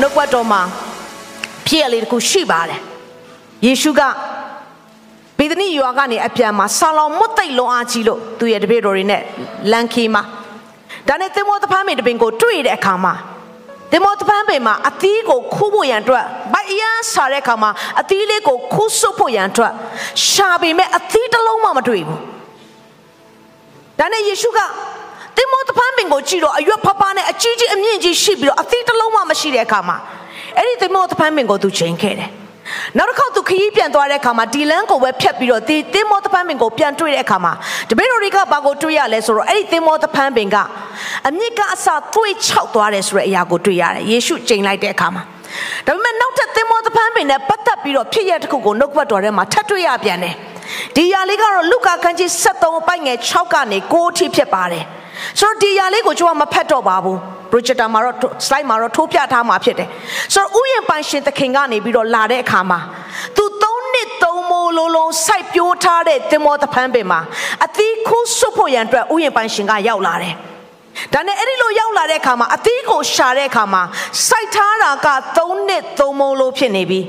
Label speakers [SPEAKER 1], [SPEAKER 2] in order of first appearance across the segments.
[SPEAKER 1] နှုတ်ကပတ်တော်မှာဖြစ်ရလေးတစ်ခုရှိပါတယ်ယေရှုကဗေဒနိရွာကနေအပြန်မှာဆာလောင်မွတ်သိပ်လွန်အားကြီးလို့သူရဲ့တပည့်တော်တွေနဲ့လန်ခီမှာဒါနဲ့သင်္ဘောသဖန်းပင်တပင်ကိုတွေ့တဲ့အခါမှာသင်္ဘောသဖန်းပင်မှာအသီးကိုခူးဖို့ရန်အတွက်ဗိုက်အရန်ဆာတဲ့အခါမှာအသီးလေးကိုခူးဆွတ်ဖို့ရန်အတွက်ရှာပေမဲ့အသီးတစ်လုံးမှမတွေ့ဘူးဒါနဲ့ယေရှုက သင်္ဘောတဖန်းပင်ကိုကြည့်တော့အရွက်ဖဖနဲ့အကြီးကြီးအမြင့်ကြီးရှိပြီးတော့အသီးတစ်လုံးမှမရှိတဲ့အခါမှာအဲ့ဒီသင်္ဘောတဖန်းပင်ကိုသူချိန်ခဲ့တယ်နောက်တစ်ခေါက်သူခရီးပြန်သွားတဲ့အခါမှာဒီလန်းကိုပဲဖြတ်ပြီးတော့ဒီသင်္ဘောတဖန်းပင်ကိုပြန်တွေ့တဲ့အခါမှာတပည့်တော်တွေကဘာကိုတွေ့ရလဲဆိုတော့အဲ့ဒီသင်္ဘောတဖန်းပင်ကအမြင့်ကအစာသွေးချောက်သွားတယ်ဆိုတဲ့အရာကိုတွေ့ရတယ်ယေရှုချိန်လိုက်တဲ့အခါမှာဒါပေမဲ့နောက်ထပ်သင်္ဘောတဖန်းပင်နဲ့ပတ်သက်ပြီးတော့ဖြစ်ရတဲ့တစ်ခုကိုနှုတ်ဘတ်တော်ထဲမှာထပ်တွေ့ရပြန်တယ်ဒီຢာလေးကတော့လုကာခန်းကြီး73အပိုက်ငယ်6ကနေ9အထိဖြစ်ပါတယ် ဆိုတော့ဒီຢာလေးကိုကျွန်တော်မဖတ်တော့ပါဘူး projector မှာတော့ slide မှာတော့ထိုးပြထားမှာဖြစ်တယ်ဆိုတော့ဥယျာဉ်ပိုင်ရှင်သခင်ကနေပြီးတော့လာတဲ့အခါမှာသူသုံးနှစ်သုံးမိုးလုံးလုံးစိုက်ပျိုးထားတဲ့တင်မောတဖန်းပင်မှာအသီးခိုးဆွတ်ဖို့ရန်အတွက်ဥယျာဉ်ပိုင်ရှင်ကရောက်လာတယ်ဒါနဲ့အဲ့ဒီလိုရောက်လာတဲ့အခါမှာအသီးကိုရှာတဲ့အခါမှာစိုက်ထားတာက3နှစ်3မိုးလို့ဖြစ်နေပြီ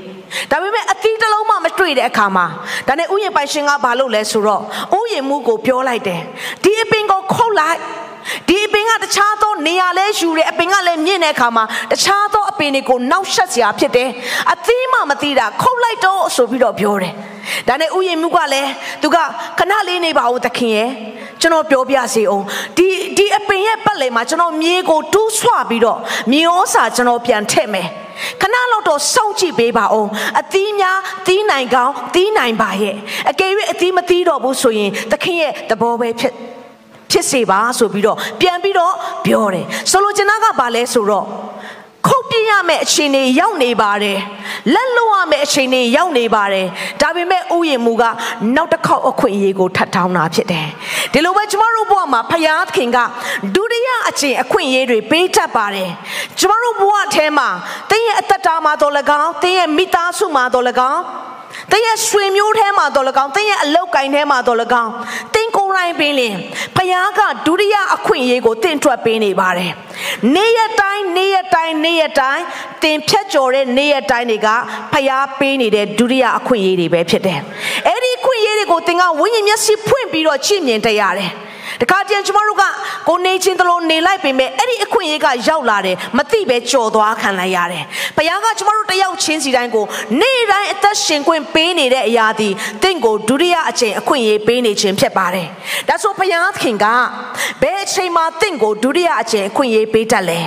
[SPEAKER 1] ဒါပေမဲ့အသီးတစ်လုံးမှမတွေ့တဲ့အခါမှာဒါနဲ့ဥယျာဉ်ပိုင်ရှင်ကဘာလုပ်လဲဆိုတော့ဥယျာဉ်မှုကိုပြောလိုက်တယ်ဒီအပင်ကိုခုတ်လိုက် ဒီအပင်ကတခြားသောနေရာလဲယူတယ်အပင်ကလည်းမြင့်တဲ့အခါမှာတခြားသောအပင်တွေကိုနောက်ဆက်စရာဖြစ်တယ်အသီးမှမသိတာခုတ်လိုက်တော့ဆိုပြီးတော့ပြောတယ်ဒါနဲ့ဥယျာဉ်မှုကလည်းသူကခဏလေးနေပါဦးသခင်ရဲ့ကျွန်တော်ပြောပြစီအောင်ဒီဒီအပင်ရဲ့ပတ်လည်မှာကျွန်တော်မြေကိုတူးဆွပြီးတော့မြေဩစာကျွန်တော်ပြန်ထည့်မယ်ခဏလောက်တော့စောင့်ကြည့်ပေးပါအောင်အသီးများသီးနိုင်ကောင်းသီးနိုင်ပါရဲ့အကယ်၍အသီးမသီးတော့ဘူးဆိုရင်သခင်ရဲ့သဘောပဲဖြစ် ဖြစ်စေပါဆိုပြီးတော့ပြန်ပြီးတော့ပြောတယ်ဆိုလိုချင်တာကဘာလဲဆိုတော့ခုတ်ပြရမယ့်အခြေအနေရောက်နေပါတယ်လက်လွတ်ရမယ့်အခြေအနေရောက်နေပါတယ်ဒါပေမဲ့ဥယျာဉ်မူကနောက်တစ်ခေါက်အခွင့်အရေးကိုထပ်ထောင်းတာဖြစ်တယ်ဒီလိုပဲကျမတို့ဘဝမှာဖယားခင်ကဒုတိယအချိန်အခွင့်အရေးတွေပေးတတ်ပါတယ်ကျမတို့ဘဝထဲမှာတင်းရဲ့အသက်တာမှာတော့၎င်းတင်းရဲ့မိသားစုမှာတော့၎င်း။တင်းရဲ့ဆွေမျိုးထဲမှာတော့၎င်းတင်းရဲ့အလောက်ကင်ထဲမှာတော့၎င်းတင်း ကိုယ်တိုင်ပင်လင်ဖယားကဒုတိယအခွင့်အရေးကိုတင့်ထွက်ပေးနေပါတယ်။နေ့ရက်တိုင်းနေ့ရက်တိုင်းနေ့ရက်တိုင်းတင်ဖြတ်ကျော်တဲ့နေ့ရက်တိုင်းတွေကဖယားပေးနေတဲ့ဒုတိယအခွင့်အရေးတွေပဲဖြစ်တယ်။အဲ့ဒီအခွင့်အရေးတွေကိုတင်ကဝိညာဉ်မျက်စိဖွင့်ပြီးတော့ကြည့်မြင်တတ်ရတယ်။ တခါတည်းကျမတို့ကကိုနေချင်းတလို့နေလိုက်ပေမဲ့အဲ့ဒီအခွင့်အရေးကရောက်လာတယ်မသိပဲကြော်သွားခံလိုက်ရတယ်ဘုရားကကျမတို့တယောက်ချင်းစီတိုင်းကိုနေ့တိုင်းအသက်ရှင်ခွင့်ပေးနေတဲ့အရာဒီတင့်ကိုဒုတိယအချိန်အခွင့်အရေးပေးနေခြင်းဖြစ်ပါတယ်ဒါဆိုဘုရားခင်ကဘယ်အချိန်မှတင့်ကိုဒုတိယအချိန်အခွင့်အရေးပေးတတ်လဲ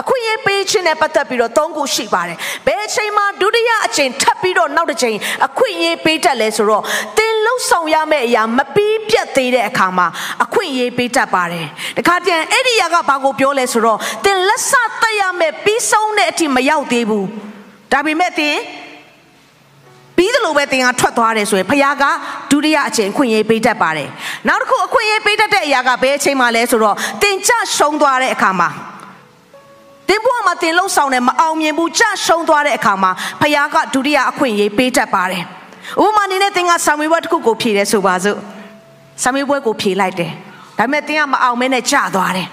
[SPEAKER 1] အခွင့်အရေးပေးခြင်းနဲ့ပတ်သက်ပြီးတော့သုံးခုရှိပါတယ်ဘယ်အချိန်မှဒုတိယအချိန်ထပ်ပြီးတော့နောက်တစ်ချိန်အခွင့်အရေးပေးတတ်လဲဆိုတော့တင် လှုပ်ဆောင်ရမယ့်အရာမပြီးပြတ်သေးတဲ့အခါမှာအခွင့်အရေးပေးတတ်ပါတယ်တခါတည်းအဲ့ဒီအရာကဘာကိုပြောလဲဆိုတော့တင်လက်ဆတက်ရမယ့်ပြီးဆုံးတဲ့အထိမရောက်သေးဘူးဒါပေမဲ့တင်ပြီးသလိုပဲတင်ကထွက်သွားတယ်ဆိုရင်ဖခင်ကဒုတိယအချိန်ခွင့်ရေးပေးတတ်ပါတယ်နောက်တစ်ခုအခွင့်ရေးပေးတတ်တဲ့အရာကဘယ်အချိန်မှလဲဆိုတော့တင်ကြရှုံးသွားတဲ့အခါမှာတင်ဘွားမှာတင်လုံးဆောင်တယ်မအောင်မြင်ဘူးကြရှုံးသွားတဲ့အခါမှာဖခင်ကဒုတိယအခွင့်ရေးပေးတတ်ပါတယ် ဥပမာအနေနဲ့တင်ကဆာမွေဘွဲတစ်ခုကိုဖြေတယ်ဆိုပါစို့ဆာမွေဘွဲကိုဖြေလိုက်တယ်ဒါပေမဲ့တင်ကမအောင်မဲနဲ့ကြာသွားတယ်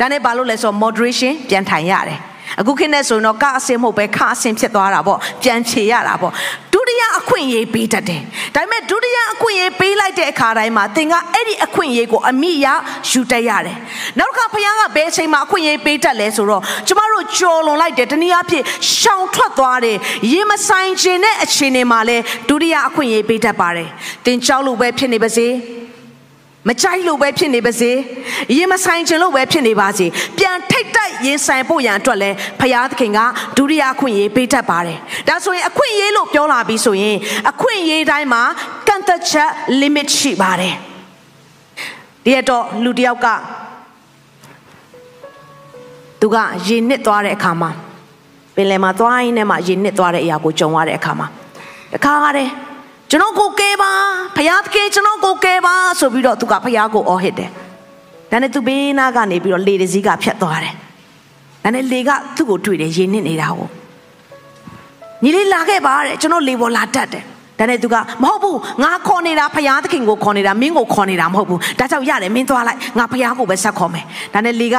[SPEAKER 1] ဒါနဲ့ဘာလို့လဲဆိုတော့ moderation ပြန်ထိုင်ရတယ်အခုခေတ်နဲ့ဆိုရင်တော့ကအစင်မဟုတ်ပဲခအစင်ဖြစ်သွားတာပေါ့ပြန်ဖြေရတာပေါ့ဒုတိယအခွင့်အရေးပေးတတ်တယ်ဒါပေမဲ့ဒုတိယအခွင့်အရေးပေးလိုက်တဲ့အခါတိုင်းမှာသင်ကအဲ့ဒီအခွင့်အရေးကိုအမိရယူတတ်ရတယ်နောက်ကဘုရားကဘယ်အချိန်မှာအခွင့်အရေးပေးတတ်လဲဆိုတော့ကျမ တို့ကြော်လွန်လိုက်တယ်တနည်းအားဖြင့်ရှောင်ထွက်သွားတယ်ရေမဆိုင်ခြင်းတဲ့အခြေအနေမှာလဲဒုတိယအခွင့်အရေးပေးတတ်ပါတယ်သင်ကြောက်လို့ပဲဖြစ်နေပါစေမကြိုက်လို့ပဲဖြစ်နေပါစေရင်မဆိုင်ခြင်းလို့ပဲဖြစ်နေပါစေပြန်ထိတ်တိုက်ရင်ဆိုင်ဖို့ရန်အတွက်လဲဖရာသခင်ကဒုတိယအခွင့်အရေးပေးတတ်ပါတယ်ဒါဆိုရင်အခွင့်အရေးလို့ပြောလာပြီးဆိုရင်အခွင့်အရေးတိုင်းမှာကန့်သက်ချက် limit ရှိပါတယ်ဒီတော့လူတယောက်က သူကရေနစ်သွားတဲ့အခါမှာပင်လယ်မှာသွားရင်းနဲ့မှရေနစ်သွားတဲ့အရာကိုကြုံရတဲ့အခါမှာတခါရတယ်ကျွန်တော်ကိုကဲပါဖယားတကယ်ကျွန်တော်ကိုကဲပါဆိုပြီးတော့သူကဖယားကိုအော်ဟစ်တယ်ဒါနဲ့သူဘေးနားကနေပြီးတော့လေတစည်းကဖြတ်သွားတယ်ဒါနဲ့လေကသူ့ကိုတွေ့တယ်ရေနစ်နေတာကိုညီလေးလာခဲ့ပါတဲ့ကျွန်တော်လေပေါ်လာတတ်တယ် ဒါနဲ့သူကမဟုတ်ဘူးငါခေါ်နေတာဖယားသခင်ကိုခေါ်နေတာမင်းကိုခေါ်နေတာမဟုတ်ဘူးဒါကြောင့်ရတယ်မင်းသွားလိုက်ငါဖယားကိုပဲဆက်ခေါ်မယ်ဒါနဲ့လေက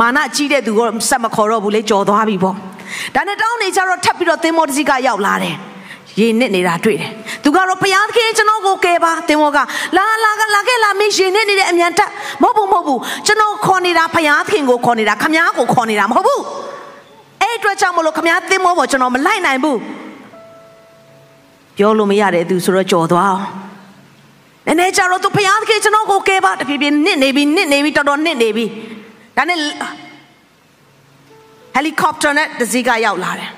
[SPEAKER 1] မာနကြီးတဲ့သူကိုဆက်မခေါ်တော့ဘူးလေကြော်သွားပြီပေါ့ဒါနဲ့တောင်းနေကြတော့ထပ်ပြီးတော့သင်္ဘောတစ်စီးကရောက်လာတယ်ရေနစ်နေတာတွေ့တယ်သူကတော့ဘုရားသခင်ကျွန်တော်ကိုကယ်ပါသင်္ဘောကလာလာကလာခဲ့လာမင်းရေနစ်နေတဲ့အမြန်တက်မဟုတ်ဘူးမဟုတ်ဘူးကျွန်တော်ခေါ်နေတာဘုရားသခင်ကိုခေါ်နေတာခမားကိုခေါ်နေတာမဟုတ်ဘူးအဲ့အတွက်ကြောင့်မလို့ခမားသင်္ဘောပေါ်ကျွန်တော်မလိုက်နိုင်ဘူး ပြောလို့မရတဲ့သူဆိုတော့ကြော်သွားအောင်နည်းနည်းကြတော့သူဘုရားသခင်ကျွန်တော်ကိုကယ်ပါတဖြည်းဖြည်းနစ်နေပြီနစ်နေပြီတော်တော်နစ်နေပြီဒါနဲ့ဟယ်လီကော်ပတာနဲ့တစည်းကရောက်လာတယ်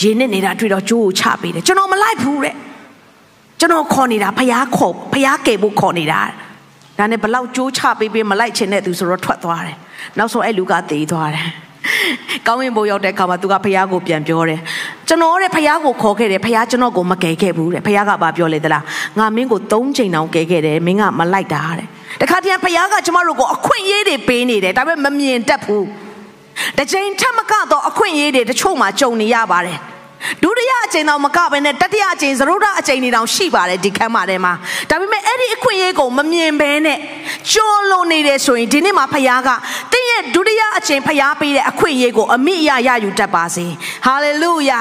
[SPEAKER 1] ရေနစ်နေတာတွေ့တော့ကျိုးကိုချပေးတယ်ကျွန်တော်မလိုက်ဘူးတဲ့ကျွန်တော်ခေါ်နေတာဖျားခေါ်ဖျားကယ်ဖို့ခေါ်နေတာဒါနဲ့ဘလောက်ကျိုးချပေးပေးမလိုက်ချင်တဲ့သူဆိုတော့ထွက်သွားတယ်နောက်ဆုံးအဲ့လူကသေသွားတယ်ကောင်းဝင်ဘိုးရောက်တဲ့အခါမှာသူကဖះကိုပြန်ပြောတယ် ကျွန်တော်တဲ့ဖះကိုခေါ်ခဲ့တယ်ဖះကျွန်တော်ကိုမကယ်ခဲ့ဘူးတဲ့ဖះကဘာပြောလဲသလားငါမင်းကို၃ချိန်တောင်ကယ်ခဲ့တယ်မင်းကမလိုက်တာတဲ့တခါတည်းဖះကကျမတို့ကိုအခွင့်အရေးတွေပေးနေတယ်ဒါပေမဲ့မမြင်တတ်ဘူးတစ်ချိန်ထက်မကတော့အခွင့်အရေးတွေတချို့မှကြုံနေရပါတယ် ဒုတိယအချိန်တော့မကဘဲနဲ့တတိယအချိန်သရုဒ္ဓအချိန်တွေတောင်ရှိပါတယ်ဒီခန်းမှာထဲမှာဒါပေမဲ့အဲ့ဒီအခွင့်အရေးကိုမမြင်ဘဲနဲ့ကြောလွန်နေတယ်ဆိုရင်ဒီနေ့မှာဖခင်ကတင်းရဲ့ဒုတိယအချိန်ဖခင်ပေးတဲ့အခွင့်အရေးကိုအမိအယရယူတတ်ပါစေဟာလေလုယာ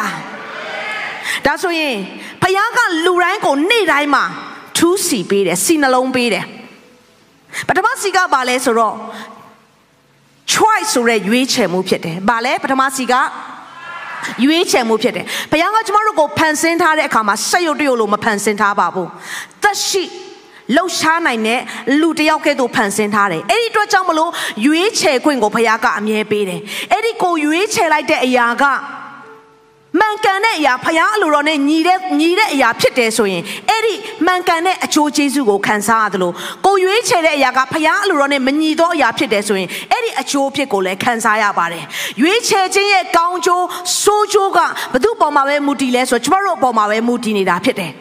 [SPEAKER 1] ဒါဆိုရင်ဖခင်ကလူတိုင်းကိုနေ့တိုင်းမှာထူးစီပေးတယ်စီနှလုံးပေးတယ်ပထမစီကဘာလဲဆိုတော့ choice ဆိုတဲ့ရွေးချယ်မှုဖြစ်တယ်။ဘာလဲပထမစီက ရွေးချယ်မှုဖြစ်တယ်။ဘုရားကကျမတို့ကိုဖန်ဆင်းထားတဲ့အခါမှာစက်ရုပ်တရုပ်လို့မဖန်ဆင်းထားပါဘူး။သက်ရှိလှုပ်ရှားနိုင်တဲ့လူတယောက်ကဲ့သို့ဖန်ဆင်းထားတယ်။အဲ့ဒီအတွက်ကြောင့်မလို့ရွေးချယ်ခွင့်ကိုဘုရားကအမြဲပေးတယ်။အဲ့ဒီကိုရွေးချယ်လိုက်တဲ့အရာကမှန်ကန်တဲ့အရာဖရားအလိုတော်နဲ့ညီတဲ့ညီတဲ့အရာဖြစ်တယ်ဆိုရင် အဲ့ဒီမှန်ကန်တဲ့အကျိုးကျေးဇူးကိုခံစားရသလိုကိုရွေးချယ်တဲ့အရာကဖရားအလိုတော်နဲ့မညီသောအရာဖြစ်တယ်ဆိုရင်အဲ့ဒီအကျိုးဖြစ်ကိုလည်းခံစားရပါတယ်ရွေးချယ်ခြင်းရဲ့ကောင်းကျိုးဆိုးကျိုးကဘသူ့ပေါ်မှာပဲမူတည်လဲဆိုတော့ကျမတို့အပေါ်မှာပဲမူတည်နေတာဖြစ်တယ်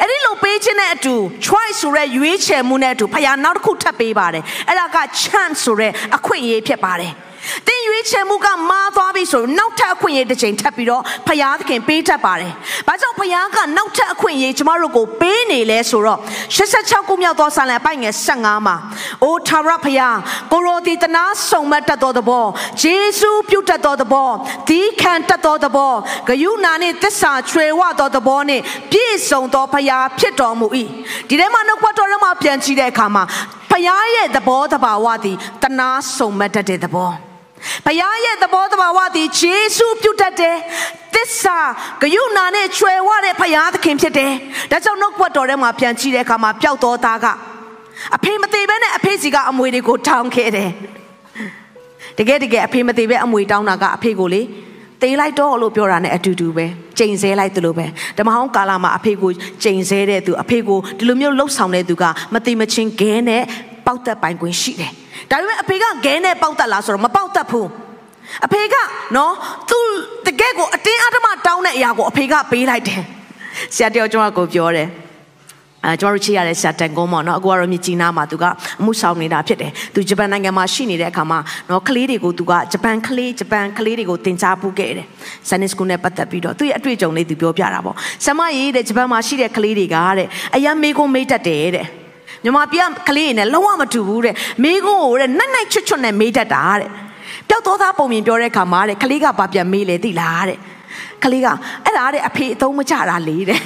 [SPEAKER 1] အဲ့ဒီလိုပေးခြင်းနဲ့အတူ choice ဆိုတဲ့ရွေးချယ်မှုနဲ့အတူဖရားနောက်တစ်ခုထပ်ပေးပါတယ်အဲ့ဒါက chance ဆိုတဲ့အခွင့်အရေးဖြစ်ပါတယ်။ တင်းရွေးချယ်မှုကမားသွားပြီဆိုနောက်ထပ်အခွင့်အရေးတစ်ချိန်ထပ်ပြီးတော့ဖယားသခင်ပေးတတ်ပါတယ်။ဘာကြောင့်ဖယားကနောက်ထပ်အခွင့်အရေးကျမတို့ကိုပေးနေလဲဆိုတော့86ခုမြောက်သောဆာလံအပိုင်ငယ်15မှာအိုထာဝရဖယားကိုရိုဒီတနာဆုံမတ်တတ်သောသဘောဂျေစုပြုတ်တတ်သောသဘောဒီခံတတ်သောသဘောဂယုနာနှင့်သစ္စာချွေဝသောသဘောနှင့်ပြည့်စုံသောဖယားဖြစ်တော်မူ၏ဒီထဲမှာနှုတ်ကပတ်တော်ထဲမှာပြန်ကြည့်တဲ့အခါမှာဖယားရဲ့သဘောတဘာဝသည်တနာဆုံမတ်တတ်တဲ့သဘော ဘုရားရဲ့သဘောတဘာဝသည်ယေရှုပြုတ်တတ်တယ်သစ္စာဂယုဏနဲ့ချွယ်ဝတဲ့ဘုရားသခင်ဖြစ်တယ်ဒါကြောင့်နှုတ်ဘတ်တော်ထဲမှာပြန်ကြည့်တဲ့အခါမှာပျောက်တော်သားကအဖေမသေးဘဲနဲ့အဖေစီကအမွေတွေကိုတောင်းခဲ့တယ်တကယ်တကယ်အဖေမသေးပဲအမွေတောင်းတာကအဖေကိုလေသေးလိုက်တော့လို့ပြောတာနဲ့အတူတူပဲချိန်ဆဲလိုက်တယ်လို့ပဲဓမ္မဟောင်းကာလမှာအဖေကိုချိန်ဆဲတဲ့သူအဖေကိုဒီလိုမျိုးလှုပ်ဆောင်တဲ့သူကမတိမချင်းခဲနဲ့ ပေါက်သက်ပိုင်ခွင့်ရှိတယ်ဒါပေမဲ့အဖေကဂဲနဲ့ပေါက်တက်လားဆိုတော့မပေါက်တက်ဘူးအဖေကနော်သူတကယ်ကိုအတင်းအဓမ္မတောင်းတဲ့အရာကိုအဖေကပေးလိုက်တယ်ဆရာတယောက်ကျွန်တော်ကိုပြောတယ်အဲကျွန်တော်တို့ချစ်ရတဲ့ဆရာတန်ကုန်းပေါ့နော်အခုကတော့မြကြီးနားမှာသူကအမှုဆောင်နေတာဖြစ်တယ်သူဂျပန်နိုင်ငံမှာရှိနေတဲ့အခါမှာနော်ကလေးတွေကိုသူကဂျပန်ကလေးဂျပန်ကလေးတွေကိုတင် जा ပူခဲ့တယ်ဆန်နစ်စကူနဲ့ပတ်သက်ပြီးတော့သူ့ရဲ့အတွေ့အကြုံလေးသူပြောပြတာပေါ့ဆမရေးတဲ့ဂျပန်မှာရှိတဲ့ကလေးတွေကတဲ့အရန်မေးခွန်းမေးတတ်တယ်တဲ့ ညီမပြကလေးနဲ့လုံးဝမတူဘူးတဲ့မိကုန်းကိုတဲ့နှက်နှက်ချွတ်ချွတ်နဲ့မေးတတ်တာတဲ့ပျောက်သောသားပုံမြင်ပြောတဲ့ခါမှာတဲ့ကလေးကဘာပြန်မေးလဲသိလားတဲ့ကလေးကအဲ့ဒါတဲ့အဖေအသုံးမချတာလေတဲ့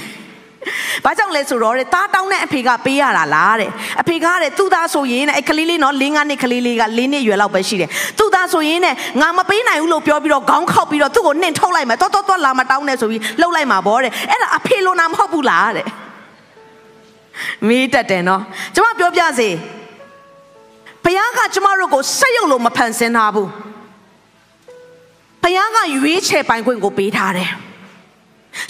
[SPEAKER 1] ဘာကြောင့်လဲဆိုတော့တဲ့တားတောင်းတဲ့အဖေကပေးရတာလားတဲ့အဖေကတဲ့သူ့သားဆိုရင်တဲ့အဲ့ကလေးလေးနော်၄၅နှစ်ကလေးလေးက၄နှစ်ရွယ်လောက်ပဲရှိတယ်သူ့သားဆိုရင်တဲ့ငါမပေးနိုင်ဘူးလို့ပြောပြီးတော့ခေါင်းခောက်ပြီးတော့သူ့ကိုနှင်ထုတ်လိုက်မယ်တော်တော်တော်လာမတောင်းနဲ့ဆိုပြီးလှုပ်လိုက်မှာဗောတဲ့အဲ့ဒါအဖေလိုနာမဟုတ်ဘူးလားတဲ့ မေးတတ်တယ်နော်ကျမပြောပြစေဘုရားကကျမတို့ကိုစက်ရုပ်လို့မဖန်ဆင်းထားဘူးဘုရားကရွေးချယ်ပိုင်ခွင့်ကိုပေးထားတယ်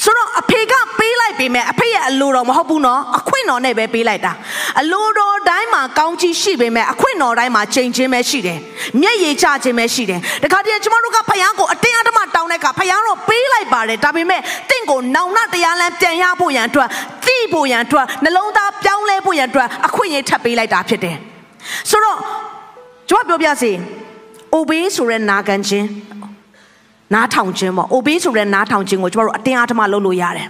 [SPEAKER 1] ဆိုတော့အဖေကပေးလိုက်ပေမဲ့အဖေရဲ့အလိုတော်မဟုတ်ဘူးနော်အခွင့်တော်နဲ့ပဲပေးလိုက်တာအလိုတော်တိုင်းမှာကောင်းကြီးရှိပေမဲ့အခွင့်တော်တိုင်းမှာချိန်ချင်းပဲရှိတယ်မျက်ရည်ကျခြင်းပဲရှိတယ်တခါတည်းကျမတို့ကဖယားကိုအတင်းအဓမ္မတောင်းတဲ့အခါဖယားတော့ပေး လိုက်ပါတယ်ဒါပေမဲ့တင့်ကိုနောင်နာတရားလမ်းပြန်ရဖို့ရန်အတွက်သိဖို့ရန်အတွက်နှလုံးသားပြောင်းလဲဖို့ရန်အတွက်အခွင့်အရေးထပ်ပေးလိုက်တာဖြစ်တယ်ဆိုတော့ကျမပြောပြစီ obey ဆိုတဲ့နာခံခြင်းနားထောင်ခြင်းပေါ့ obey ဆိုတဲ့နားထောင်ခြင်းကိုကျမတို့အတင်းအဓမ္မလုပ်လို့ရတယ်။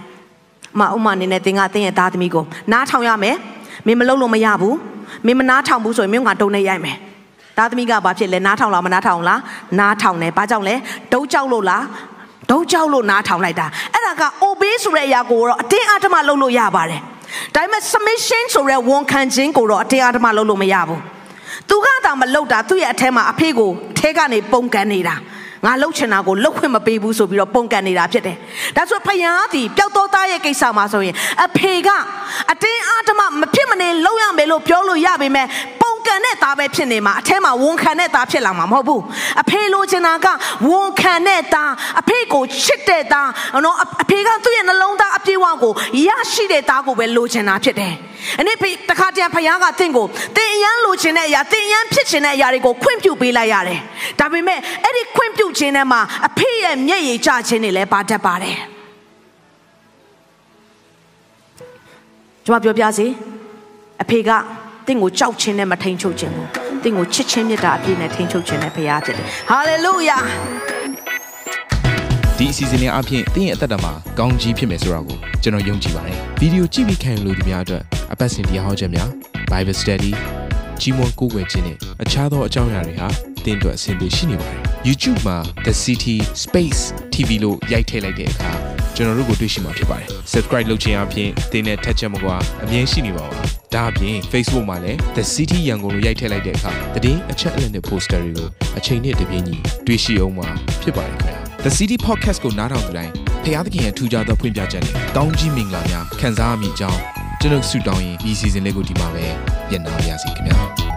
[SPEAKER 1] ဥမာဥမာအနေနဲ့သင်ကသင်ရဲ့သားသမီးကိုနားထောင်ရမယ်။မင်းမလုပ်လို့မရဘူး။မင်းမနားထောင်ဘူးဆိုရင်မင်းကတုံနဲ့ရိုက်မယ်။သားသမီးကဘာဖြစ်လဲနားထောင်လားမနားထောင်လား။နားထောင်တယ်။ဘာကြောင့်လဲ။ဒုတ်ကြောက်လို့လား။ ဒုတ်ကြောက်လို့နားထောင်လိုက်တာ။အဲ့ဒါက obey ဆိုတဲ့အရာကိုတော့အတင်းအဓမ္မလုပ်လို့ရပါတယ်။ဒါပေမဲ့ submission ဆိုတဲ့ဝန်ခံခြင်းကိုတော့အတင်းအဓမ္မလုပ်လို့မရဘူး။သူကသာမလုပ်တာသူ့ရဲ့အထက်မှာအဖေကိုအထက်ကနေပုံကန်နေတာ။ငါလှုပ်ချင်တာကိုလှုပ်ခွင့်မပေးဘူးဆိုပြီးတော့ပုံကန်နေတာဖြစ်တယ်။ဒါဆိုဖယားသည်ပျောက်သောသားရဲ့ကိစ္စမှာဆိုရင်အဖေကအတင်းအဓမ္မမဖြစ်မနေလှုပ်ရမယ်လို့ပြောလို့ရပေမဲ့ပုံ ကန်တဲ့သားပဲဖြစ်နေမှာအထဲမှာဝန်ခံတဲ့သားဖြစ်လာမှာမဟုတ်ဘူး။အဖေလိုချင်တာကဝန်ခံတဲ့သားအဖေကိုချစ်တဲ့သားနော်အဖေကသူ့ရဲ့နှလုံးသားအပြည့်အဝကိုရရှိတဲ့သားကိုပဲလိုချင်တာဖြစ်တယ်။အဲ့ဒီတခါတည်းဖယားကတင့်ကိုတင်အရန်လိုချင်တဲ့အရာတင်အရန်ဖြစ်ချင်တဲ့အရာတွေကိုခွင့်ပြုပေးလိုက်ရတယ်။ဒါပေမဲ့အဲ့ဒီခွင့်ပြုခြင်းထဲမှာအဖေရဲ့မျက်ရည်ကျခြင်းတွေလည်းပါတတ်ပါတယ်ကျွန်မပြောပြစီအဖေက တင့်ကိုကြောက်ခြင်းနဲ့မထိန်ချုပ်ခြင်းဘူးတင့်ကိုချစ်ခြင်းမြတ်တာအပြည့်နဲ့ထိန်ချုပ်ခြင်းနဲ့ဖရားဖြစ်တယ်ဟာလေလုယာ
[SPEAKER 2] ဒီအစီအစဉ်လေးအပြင်တင်းရဲ့အသက်တာမှာကောင်းကြီးဖြစ်မယ်ဆိုတာကိုကျွန်တော်ယုံကြည်ပါတယ်ဗီဒီယိုကြည့်ပြီးခံယူလို့ဒီများအတွက်အပတ်စဉ်တရားဟောခြင်းများ Bible Study ကြီးမွန်ကိုးကွယ်ခြင်းနဲ့အခြားသောအကြောင်းအရာတွေဟာတင်းအတွက်အဆင်ပြေရှိနေပါတယ် YouTube မှာ The City Space TV လို့ရိုက်ထည့်လိုက်တဲ့အခါကျွန်တော်တို့ကိုတွေ့ရှိမှာဖြစ်ပါတယ် Subscribe လုပ်ခြင်းအပြင်တင်းနဲ့ထက်ချက်မကွာအမြင်ရှိနေပါပါ ဒါအပြင် Facebook မှာလည်း The City ရန်ကုန်လို့ရိုက်ထည့်လိုက်တဲ့အခါတည်အချက်အလက်နဲ့ poster တွေကိုအချိန်နဲ့တပြေးညီတွေ့ရှိအောင်မှာဖြစ်ပါတယ်ခင်ဗျာ The City Podcast ကိုနားထောင်ကြတိုင်းဖျားသခင်ရဲ့ထူကြသောဖွင့်ပြချက်နဲ့ကောင်းကြီးမင်္ဂလာများခံစားမိကြောင်းကျွန်ုပ်ဆုတောင်းရင်ဒီ season လေးကိုဒီမှာပဲညံ့နာပါရစေခင်ဗျာ